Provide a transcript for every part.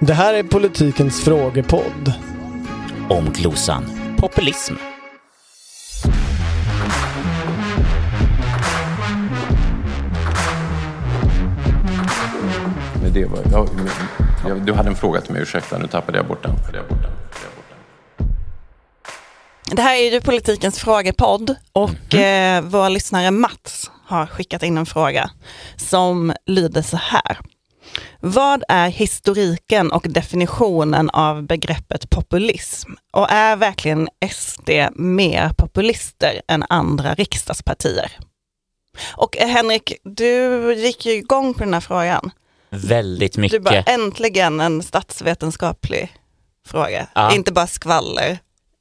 Det här är politikens frågepodd. Om glosan populism. Men det var, ja, men, ja, du hade en fråga till mig, ursäkta, nu tappade jag bort den. Det här är ju politikens frågepodd och eh, vår lyssnare Mats har skickat in en fråga som lyder så här. Vad är historiken och definitionen av begreppet populism? Och är verkligen SD mer populister än andra riksdagspartier? Och Henrik, du gick ju igång på den här frågan. Väldigt Du mycket. bara, äntligen en statsvetenskaplig fråga, Ja. inte bara skvaller.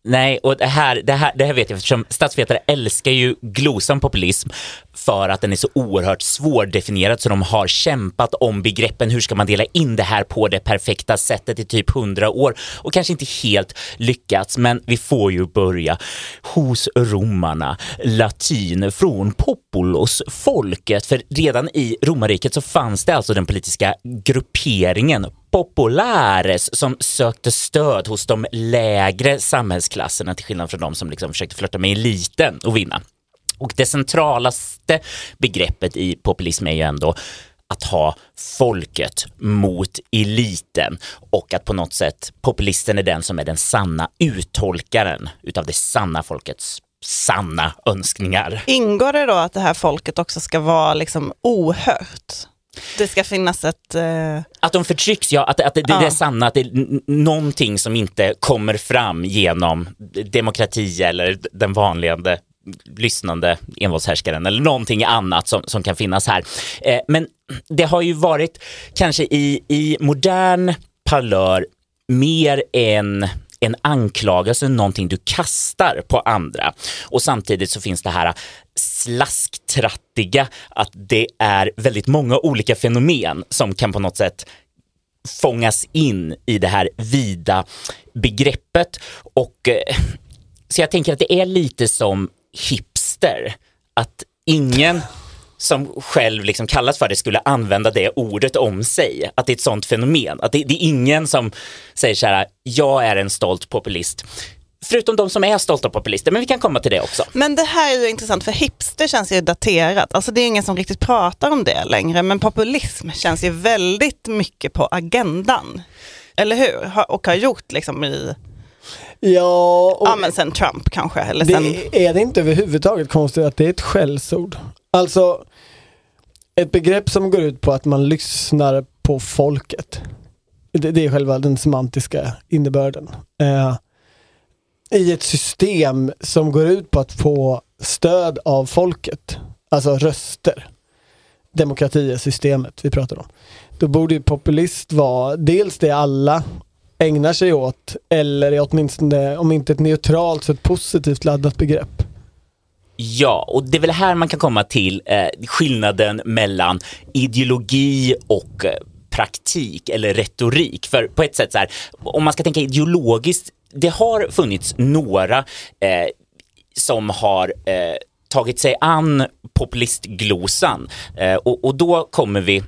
Nej, och det här, det, här, det här vet jag eftersom statsvetare älskar ju glosan populism för att den är så oerhört svårdefinierad så de har kämpat om begreppen. Hur ska man dela in det här på det perfekta sättet i typ hundra år och kanske inte helt lyckats. Men vi får ju börja hos romarna, latin från populos, folket. För redan i romarriket så fanns det alltså den politiska grupperingen populares som sökte stöd hos de lägre samhällsklasserna till skillnad från de som liksom försökte flörta med eliten och vinna. Och det centralaste begreppet i populism är ju ändå att ha folket mot eliten och att på något sätt populisten är den som är den sanna uttolkaren utav det sanna folkets sanna önskningar. Ingår det då att det här folket också ska vara liksom ohört? Det ska finnas ett... Eh, Att de förtrycks, ja, att, att det, det Ja. är sanna, att det är någonting som inte kommer fram genom demokrati eller den vanliga lyssnande envåldshärskaren eller någonting annat som, som kan finnas här. Eh, men det har ju varit kanske i, i modern parlör mer än en anklagelse, någonting du kastar på andra. Och samtidigt så finns det här slasktrattiga, att det är väldigt många olika fenomen som kan på något sätt fångas in i det här vida begreppet. Och eh, så jag tänker att det är lite som hipster, att ingen som själv liksom kallas för det skulle använda det ordet om sig. Att det är ett sånt fenomen. Att det, det är ingen som säger så här, jag är en stolt populist. Förutom de som är stolta populister, men vi kan komma till det också. men det här är ju intressant för hipster känns ju daterat. Alltså det är ingen som riktigt pratar om det längre. Men populism känns ju väldigt mycket på agendan. Eller hur? Och har gjort liksom i, Ja, och ja men sen Trump kanske. Eller sen, det är det inte överhuvudtaget konstigt att det är ett skällsord. Alltså, ett begrepp som går ut på att man lyssnar på folket. Det, det är själva den semantiska innebörden. Eh, I ett system som går ut på att få stöd av folket, alltså röster. Demokrati är systemet vi pratar om. Då borde ju populist vara dels det alla ägnar sig åt eller är åtminstone, om inte ett neutralt så ett positivt laddat begrepp. Ja, och det är väl här man kan komma till eh, skillnaden mellan ideologi och eh, praktik eller retorik. För på ett sätt så här, om man ska tänka ideologiskt, det har funnits några eh, som har eh, tagit sig an populistglosan eh, och, och då kommer vi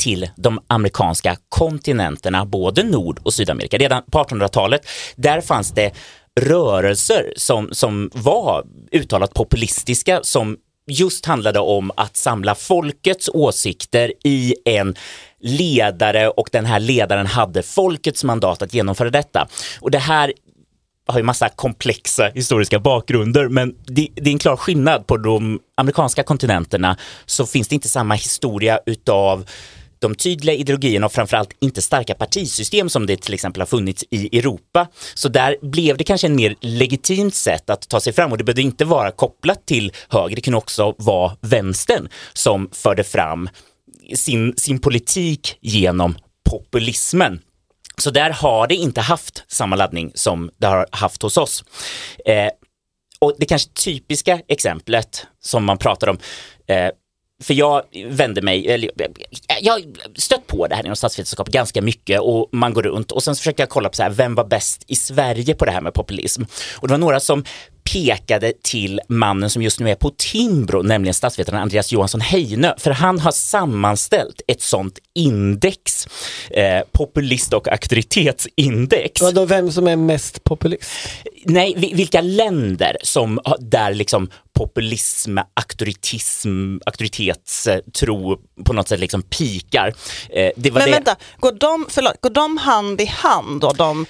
till de amerikanska kontinenterna, både Nord och Sydamerika. Redan på 1800-talet, där fanns det rörelser som, som var uttalat populistiska som just handlade om att samla folkets åsikter i en ledare och den här ledaren hade folkets mandat att genomföra detta. Och det här har ju massa komplexa historiska bakgrunder, men det, det är en klar skillnad på de amerikanska kontinenterna så finns det inte samma historia utav de tydliga ideologierna och framförallt inte starka partisystem som det till exempel har funnits i Europa. Så där blev det kanske en mer legitimt sätt att ta sig fram och det behövde inte vara kopplat till höger, det kunde också vara vänstern som förde fram sin, sin politik genom populismen. Så där har det inte haft samma laddning som det har haft hos oss. Eh, och det kanske typiska exemplet som man pratar om, eh, för jag vände mig, eller, jag stött på det här inom statsvetenskap ganska mycket och man går runt och sen försökte jag kolla på så här, vem var bäst i Sverige på det här med populism? Och det var några som pekade till mannen som just nu är på Timbro, nämligen statsvetaren Andreas Johansson Heinö, för han har sammanställt ett sånt index, eh, populist och auktoritetsindex. Vadå, vem som är mest populist? Nej, vi- vilka länder som där liksom populism, auktoritism, auktoritetstro på något sätt liksom pikar. Eh, Men det. vänta, går de, förlåt, går de hand i hand då? De,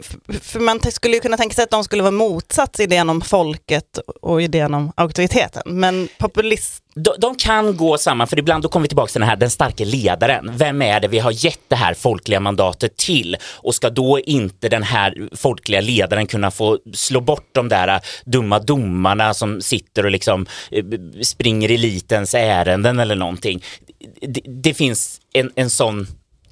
f- för man skulle ju kunna tänka sig att de skulle vara motsats idén om folket och idén om auktoriteten. Men populist, de, de kan gå samman, för ibland då kommer vi tillbaka till den här, den starka ledaren. Vem är det vi har gett det här folkliga mandatet till? Och ska då inte den här folkliga ledaren kunna få slå bort de där äh, dumma domarna som sitter och liksom eh, springer elitens ärenden eller någonting? Det, det finns en, en sån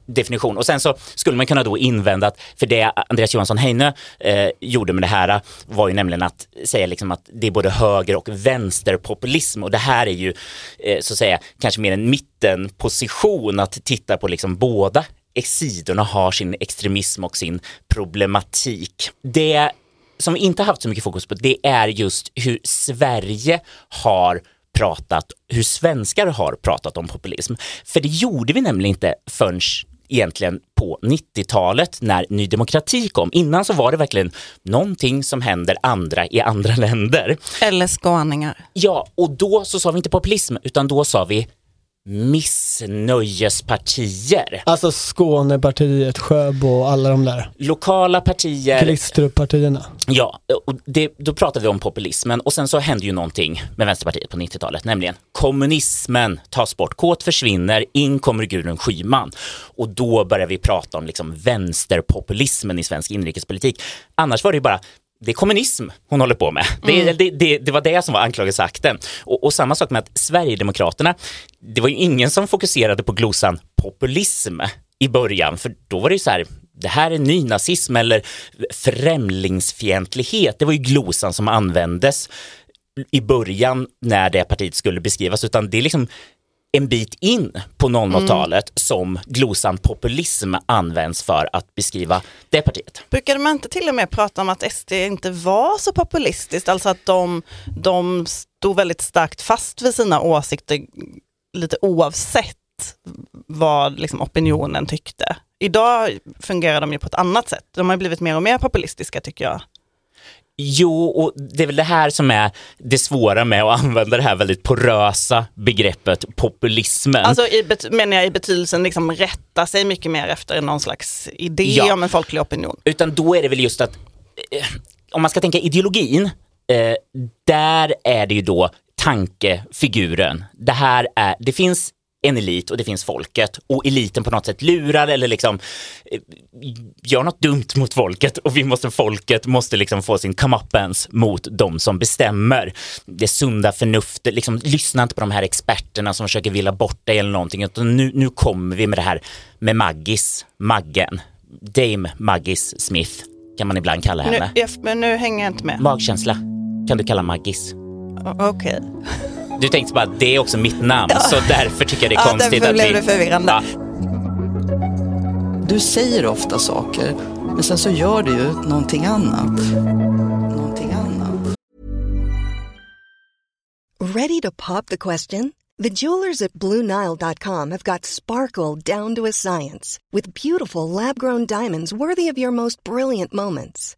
definition. Och sen så skulle man kunna då invända att för det Andreas Johansson Heine eh, gjorde med det här eh, var ju nämligen att säga liksom att det är både höger och vänsterpopulism och det här är ju eh, så att säga kanske mer en mittenposition att titta på liksom båda sidorna har sin extremism och sin problematik. Det som vi inte haft så mycket fokus på det är just hur Sverige har pratat, hur svenskar har pratat om populism. För det gjorde vi nämligen inte förrän egentligen på 90-talet när Ny Demokrati kom. Innan så var det verkligen någonting som händer andra i andra länder. eller skåningar. Ja, och då så sa vi inte populism, utan då sa vi missnöjespartier. Alltså Skånepartiet, Sjöbo och alla de där. Lokala partier. Glistrup-partierna. Ja, och det, då pratar vi om populismen och sen så hände ju någonting med Vänsterpartiet på 90-talet, nämligen kommunismen tas bort, kåt försvinner, in kommer Gudrun Schyman och då börjar vi prata om liksom vänsterpopulismen i svensk inrikespolitik. Annars var det ju bara det är kommunism hon håller på med. Det, det, det, det var det som var anklagelseakten. Och, och samma sak med att Sverigedemokraterna, det var ju ingen som fokuserade på glosan populism i början, för då var det ju så här, det här är nynazism eller främlingsfientlighet. Det var ju glosan som användes i början när det partiet skulle beskrivas, utan det är liksom en bit in på 00-talet som glosan populism används för att beskriva det partiet. Brukade man inte till och med prata om att SD inte var så populistiskt, alltså att de, de stod väldigt starkt fast vid sina åsikter lite oavsett vad liksom opinionen tyckte. Idag fungerar de ju på ett annat sätt. De har blivit mer och mer populistiska tycker jag. Jo, och det är väl det här som är det svåra med att använda det här väldigt porösa begreppet populismen. Alltså i menar jag i betydelsen liksom rätta sig mycket mer efter någon slags idé Ja. om en folklig opinion. Utan då är det väl just att, eh, om man ska tänka ideologin, eh, där är det ju då tankefiguren. Det här är, det finns en elit och det finns folket och eliten på något sätt lurar eller liksom eh, gör något dumt mot folket och vi måste, folket måste liksom få sin comeuppance mot de som bestämmer. Det sunda förnuftet, liksom lyssna inte på de här experterna som försöker villa bort dig eller någonting utan nu, nu kommer vi med det här med Maggis, Maggen, Dame Maggis Smith kan man ibland kalla Nu, henne. jag, men nu hänger jag inte med. Magkänsla kan du kalla Maggis. Okej. Du tänkte bara, det är också mitt namn, så därför tycker jag det är Ja, konstigt därför att blev det förvirrande. Ja, Du säger ofta saker, men sen så gör du ju någonting annat. Någonting annat. Ready to pop the question? The jewelers at BlueNile.com have got sparkle down to a science with beautiful lab grown diamonds worthy of your most brilliant moments.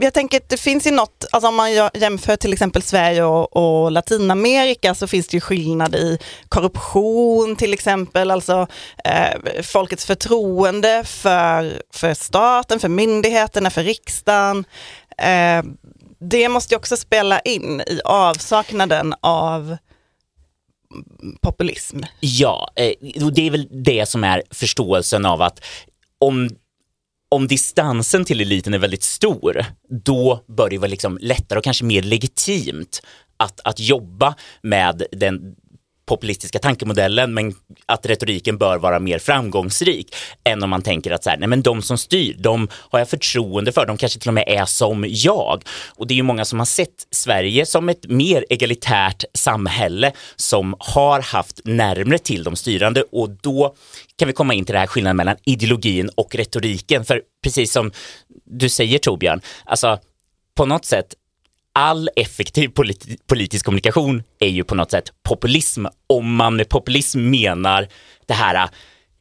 Jag tänker att det finns ju något, alltså om man jämför till exempel Sverige och, och Latinamerika så finns det ju skillnad i korruption till exempel, alltså eh, folkets förtroende för, för staten, för myndigheterna, för riksdagen. Eh, det måste ju också spela in i avsaknaden av populism. ja eh, och det är väl det som är förståelsen av att om om distansen till eliten är väldigt stor, då bör det vara liksom lättare och kanske mer legitimt att, att jobba med den populistiska tankemodellen men att retoriken bör vara mer framgångsrik än om man tänker att så här, nej men de som styr, de har jag förtroende för, de kanske till och med är som jag. Och det är ju många som har sett Sverige som ett mer egalitärt samhälle som har haft närmre till de styrande och då kan vi komma in till det här skillnaden mellan ideologin och retoriken. För precis som du säger Torbjörn, alltså på något sätt all effektiv polit politisk kommunikation är ju på något sätt populism om man med populism menar det här äh,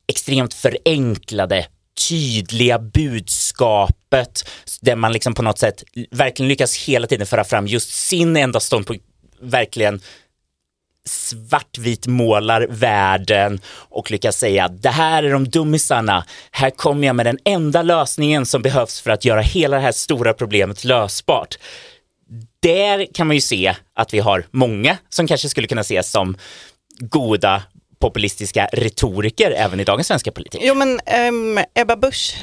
extremt förenklade tydliga budskapet där man liksom på något sätt verkligen lyckas hela tiden föra fram just sin enda ståndpunkt, verkligen svartvit målar världen och lyckas säga det här är de dummisarna. Här kommer jag med den enda lösningen som behövs för att göra hela det här stora problemet lösbart. Där kan man ju se att vi har många som kanske skulle kunna ses som goda populistiska retoriker även i dagens svenska politik. Jo men um, Ebba Busch,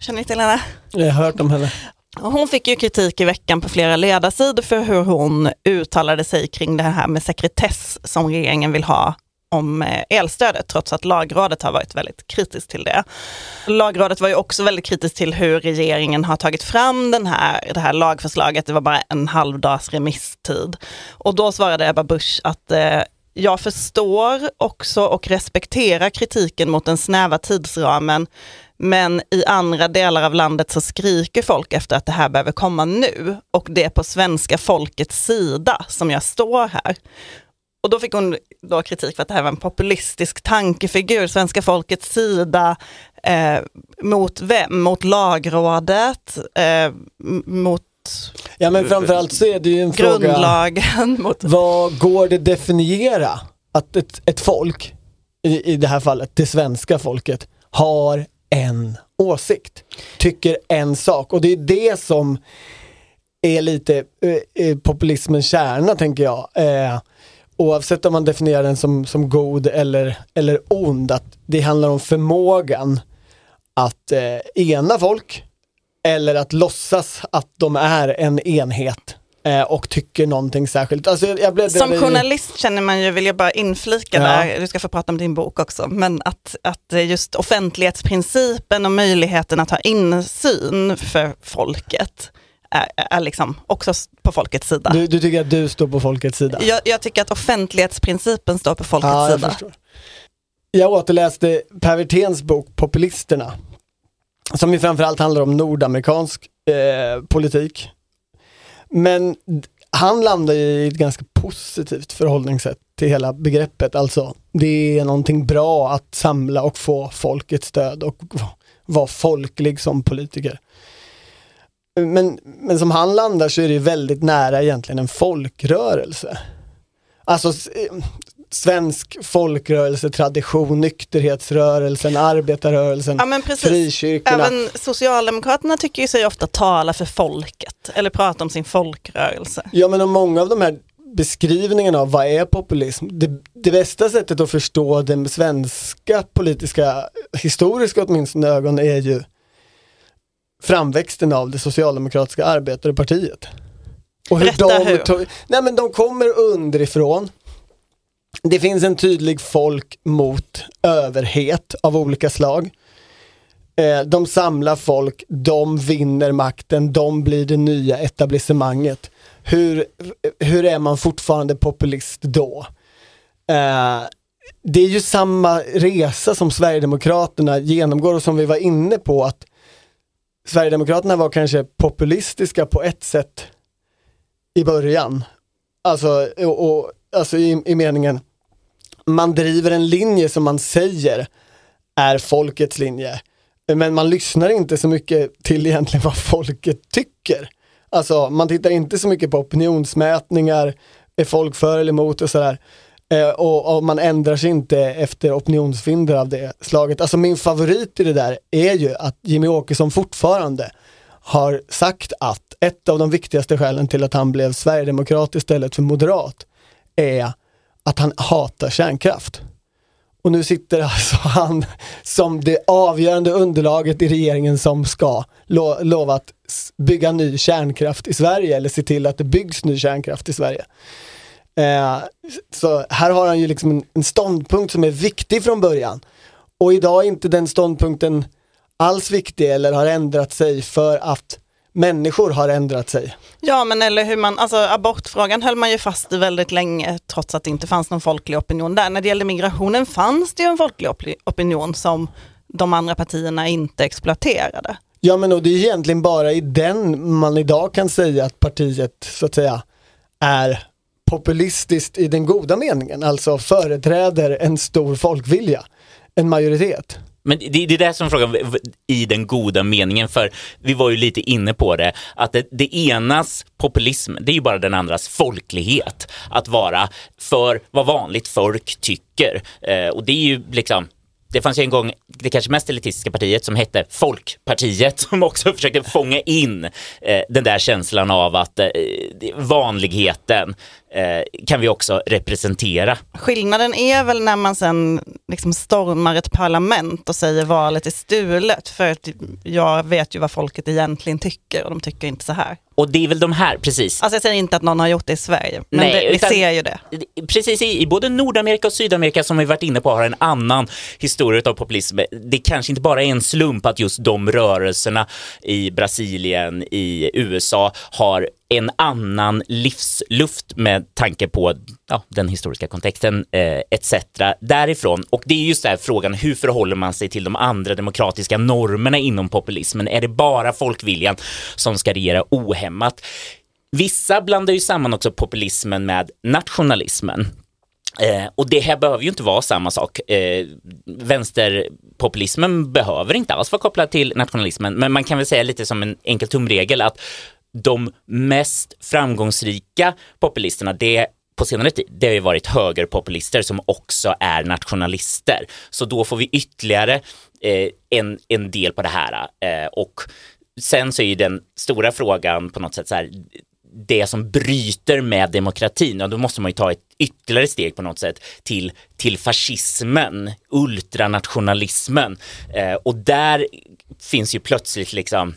känner ni till henne? Jag har hört om henne. Hon fick ju kritik i veckan på flera ledarsidor för hur hon uttalade sig kring det här med sekretess som regeringen vill ha om eh, elstödet, trots att lagrådet har varit väldigt kritiskt till det. Lagrådet var ju också väldigt kritiskt till hur regeringen har tagit fram den här, det här lagförslaget. Det var bara en halv dags remisstid. Och då svarade Ebba Busch att eh, jag förstår också och respekterar kritiken mot den snäva tidsramen, men i andra delar av landet så skriker folk efter att det här behöver komma nu och det är på svenska folkets sida som jag står här. Och då fick hon då kritik för att det här var en populistisk tankefigur, svenska folkets sida, eh, mot vem? Mot lagrådet, eh, mot Ja men framförallt så är det ju en grundlagen. fråga, Mot... vad går det definiera att ett, ett folk, i, i det här fallet det svenska folket, har en åsikt, tycker en sak och det är det som är lite eh, eh populismens kärna tänker jag. Eh, oavsett om man definierar den som, som god eller, eller ond, att det handlar om förmågan att eh, ena folk eller att låtsas att de är en enhet eh, och tycker någonting särskilt. Alltså, Som journalist känner man ju, vill jag bara inflika Ja. där, du ska få prata om din bok också, men att, att just offentlighetsprincipen och möjligheten att ha insyn för folket är, är liksom också på folkets sida. du, du tycker att du står på folkets sida? Jag, jag tycker att offentlighetsprincipen står på folkets Ja, jag sida. förstår. Jag återläste Per Wirténs bok Populisterna. Som ju framförallt handlar om nordamerikansk eh, politik. Men han landar ju i ett ganska positivt förhållningssätt till hela begreppet. Alltså, det är någonting bra att samla och få folkets stöd och vara folklig som politiker. Men, men som han landar så är det väldigt nära egentligen en folkrörelse. Alltså eh, svensk folkrörelsetradition, nykterhetsrörelsen, arbetarrörelsen, Ja men precis. frikyrkorna. Även Socialdemokraterna tycker ju sig ofta tala för folket, eller prata om sin folkrörelse. Ja men och många av de här beskrivningarna av vad är populism, det, det bästa sättet att förstå den svenska politiska, historiska åtminstone ögon är ju framväxten av det socialdemokratiska arbetarepartiet. Och Berätta hur. To- nej men de kommer underifrån. Det finns en tydlig folk mot överhet av olika slag. Eh, de samlar folk, de vinner makten, de blir det nya etablissemanget. Hur, hur är man fortfarande populist då? Eh, det är ju samma resa som Sverigedemokraterna genomgår och som vi var inne på att Sverigedemokraterna var kanske populistiska på ett sätt i början. Alltså, och, och, alltså i, i meningen, man driver en linje som man säger är folkets linje. Men man lyssnar inte så mycket till egentligen vad folket tycker. Alltså man tittar inte så mycket på opinionsmätningar, är folk för eller emot och sådär. Eh, och, och man ändrar sig inte efter opinionsvindar av det slaget. Alltså min favorit i det där är ju att Jimmy Åkesson fortfarande har sagt att ett av de viktigaste skälen till att han blev sverigedemokrat istället för moderat är att han hatar kärnkraft. Och nu sitter alltså han som det avgörande underlaget i regeringen som ska lo lova att bygga ny kärnkraft i Sverige eller se till att det byggs ny kärnkraft i Sverige. Eh, så här har han ju liksom en, en ståndpunkt som är viktig från början. Och idag är inte den ståndpunkten alls viktig eller har ändrat sig för att människor har ändrat sig. Ja, men eller hur man, alltså abortfrågan höll man ju fast i väldigt länge trots att det inte fanns någon folklig opinion där. När det gällde migrationen fanns det ju en folklig op opinion som de andra partierna inte exploaterade. Ja men och det är egentligen bara i den man idag kan säga att partiet så att säga är populistiskt i den goda meningen, alltså företräder en stor folkvilja, en majoritet. Men det, det är det som är frågan i den goda meningen, för vi var ju lite inne på det, att det, det enas populism, det är ju bara den andras folklighet. Att vara för vad vanligt folk tycker. Eh, och det är ju liksom det fanns ju en gång det kanske mest elitistiska partiet som hette Folkpartiet som också försökte fånga in eh, den där känslan av att eh, vanligheten kan vi också representera. Skillnaden är väl när man sen liksom stormar ett parlament och säger valet är stulet för att jag vet ju vad folket egentligen tycker och de tycker inte så här. Och det är väl de här, precis. Alltså jag säger inte att någon har gjort det i Sverige, men Nej, det, vi utan- ser ju det. Precis, i, i både Nordamerika och Sydamerika som vi varit inne på har en annan historia av populism. Det kanske inte bara är en slump att just de rörelserna i Brasilien, i USA har en annan livsluft med tanke på ja, den historiska kontexten eh, etc. därifrån. Och det är just den här frågan, hur förhåller man sig till de andra demokratiska normerna inom populismen? Är det bara folkviljan som ska regera ohämmat? Vissa blandar ju samman också populismen med nationalismen. Eh, och det här behöver ju inte vara samma sak. Eh, vänsterpopulismen behöver inte alls vara kopplad till nationalismen, men man kan väl säga lite som en enkel tumregel att de mest framgångsrika populisterna, det på senare tid, det har ju varit högerpopulister som också är nationalister. Så då får vi ytterligare eh, en, en del på det här. Eh, och sen så är ju den stora frågan på något sätt så här, det som bryter med demokratin, ja då måste man ju ta ett ytterligare steg på något sätt till, till fascismen, ultranationalismen. Eh, och där finns ju plötsligt liksom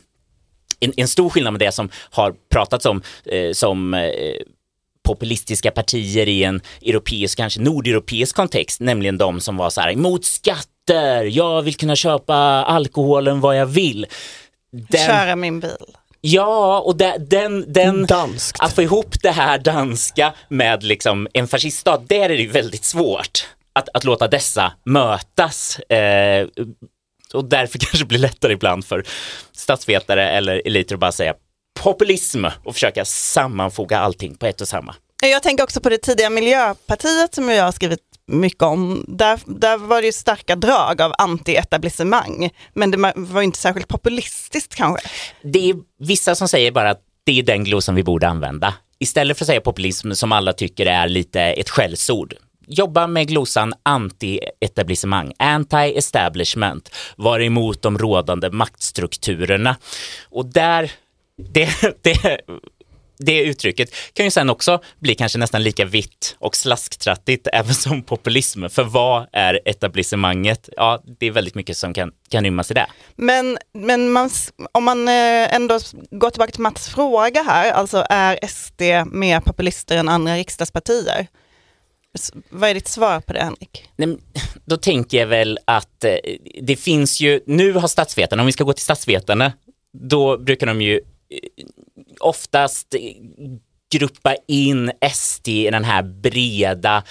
en, en stor skillnad med det som har pratats om eh, som eh, populistiska partier i en europeisk, kanske nordeuropeisk kontext, nämligen de som var så här emot skatter, jag vill kunna köpa alkoholen vad jag vill. Den, Köra min bil. Ja, och de, den, den, Danskt. att få ihop det här danska med liksom en fasciststat, där är det ju väldigt svårt att, att låta dessa mötas. Eh, och därför kanske det blir lättare ibland för statsvetare eller eliter att bara säga populism och försöka sammanfoga allting på ett och samma. Jag tänker också på det tidiga Miljöpartiet som jag har skrivit mycket om. Där, där var det ju starka drag av anti-etablissemang, men det var ju inte särskilt populistiskt kanske. Det är vissa som säger bara att det är den glosan vi borde använda. Istället för att säga populism som alla tycker är lite ett skällsord. Jobba med glosan anti-etablissemang, anti-establishment, vara emot de rådande maktstrukturerna. Och där, det, det, det uttrycket kan ju sen också bli kanske nästan lika vitt och slasktrattigt även som populism. För vad är etablissemanget? Ja, det är väldigt mycket som kan, kan rymmas i det. Men, men man, om man eh, ändå går tillbaka till Mats fråga här, alltså är SD mer populister än andra riksdagspartier? Vad är ditt svar på det Henrik? Nej, då tänker jag väl att eh, det finns ju, nu har statsvetarna, om vi ska gå till statsvetarna, då brukar de ju eh, oftast eh, gruppa in SD i den här breda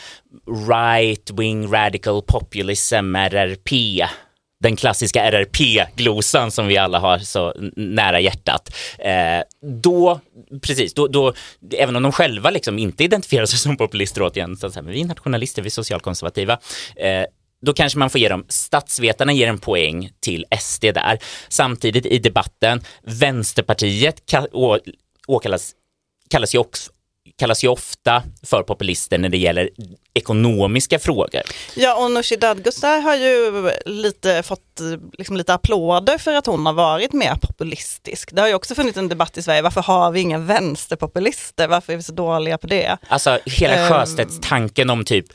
right-wing radical populism, RRP, den klassiska RRP-glosan som vi alla har så nära hjärtat. Eh, då, precis, då, då, även om de själva liksom inte identifierar sig som populister återigen, så att säga, men vi är nationalister, vi är socialkonservativa, eh, då kanske man får ge dem, statsvetarna ger en poäng till SD där. Samtidigt i debatten, Vänsterpartiet åkallas, kallas ju också kallas ju ofta för populister när det gäller ekonomiska frågor. Ja, och Nooshi Dadgostar har ju lite fått liksom, lite applåder för att hon har varit mer populistisk. Det har ju också funnits en debatt i Sverige, varför har vi inga vänsterpopulister? Varför är vi så dåliga på det? Alltså hela Ehm. Sjöstedts tanken om typ,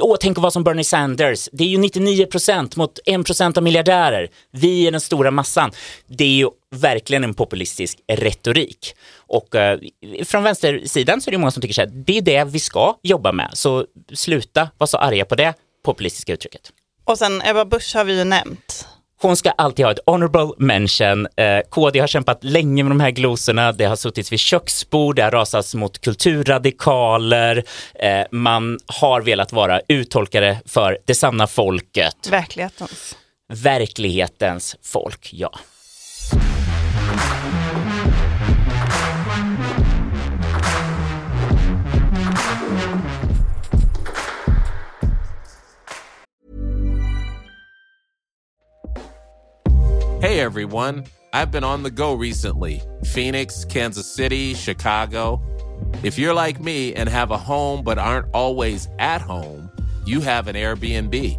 åh tänk att vara som Bernie Sanders, det är ju 99% mot 1% av miljardärer, vi är den stora massan. Det är ju verkligen en populistisk retorik. Och eh, från vänstersidan så är det många som tycker här, det är det vi ska jobba med, så sluta vara så arga på det populistiska uttrycket. Och sen Ebba Busch har vi ju nämnt. Hon ska alltid ha ett honorable mention. Eh, KD har kämpat länge med de här glosorna. Det har suttits vid köksbord, det har rasats mot kulturradikaler. Eh, man har velat vara uttolkare för det sanna folket. Verklighetens. Verklighetens folk, ja. Hey everyone, I've been on the go recently Phoenix, Kansas City, Chicago. If you're like me and have a home but aren't always at home, you have an Airbnb.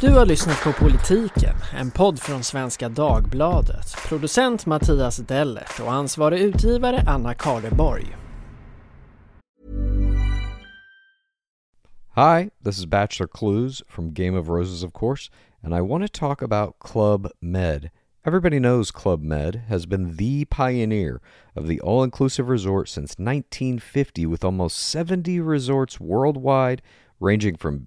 Du har lyssnat på Politiken, en podd från Svenska Dagbladet. Producent Mattias Dellert och ansvarig utgivare Anna Karleborg. Hi, this is Bachelor Clues from Game of Roses, of course, and I want to talk about Club Med. Everybody knows Club Med has been the pioneer of the all inclusive resort since 1950, with almost 70 resorts worldwide, ranging from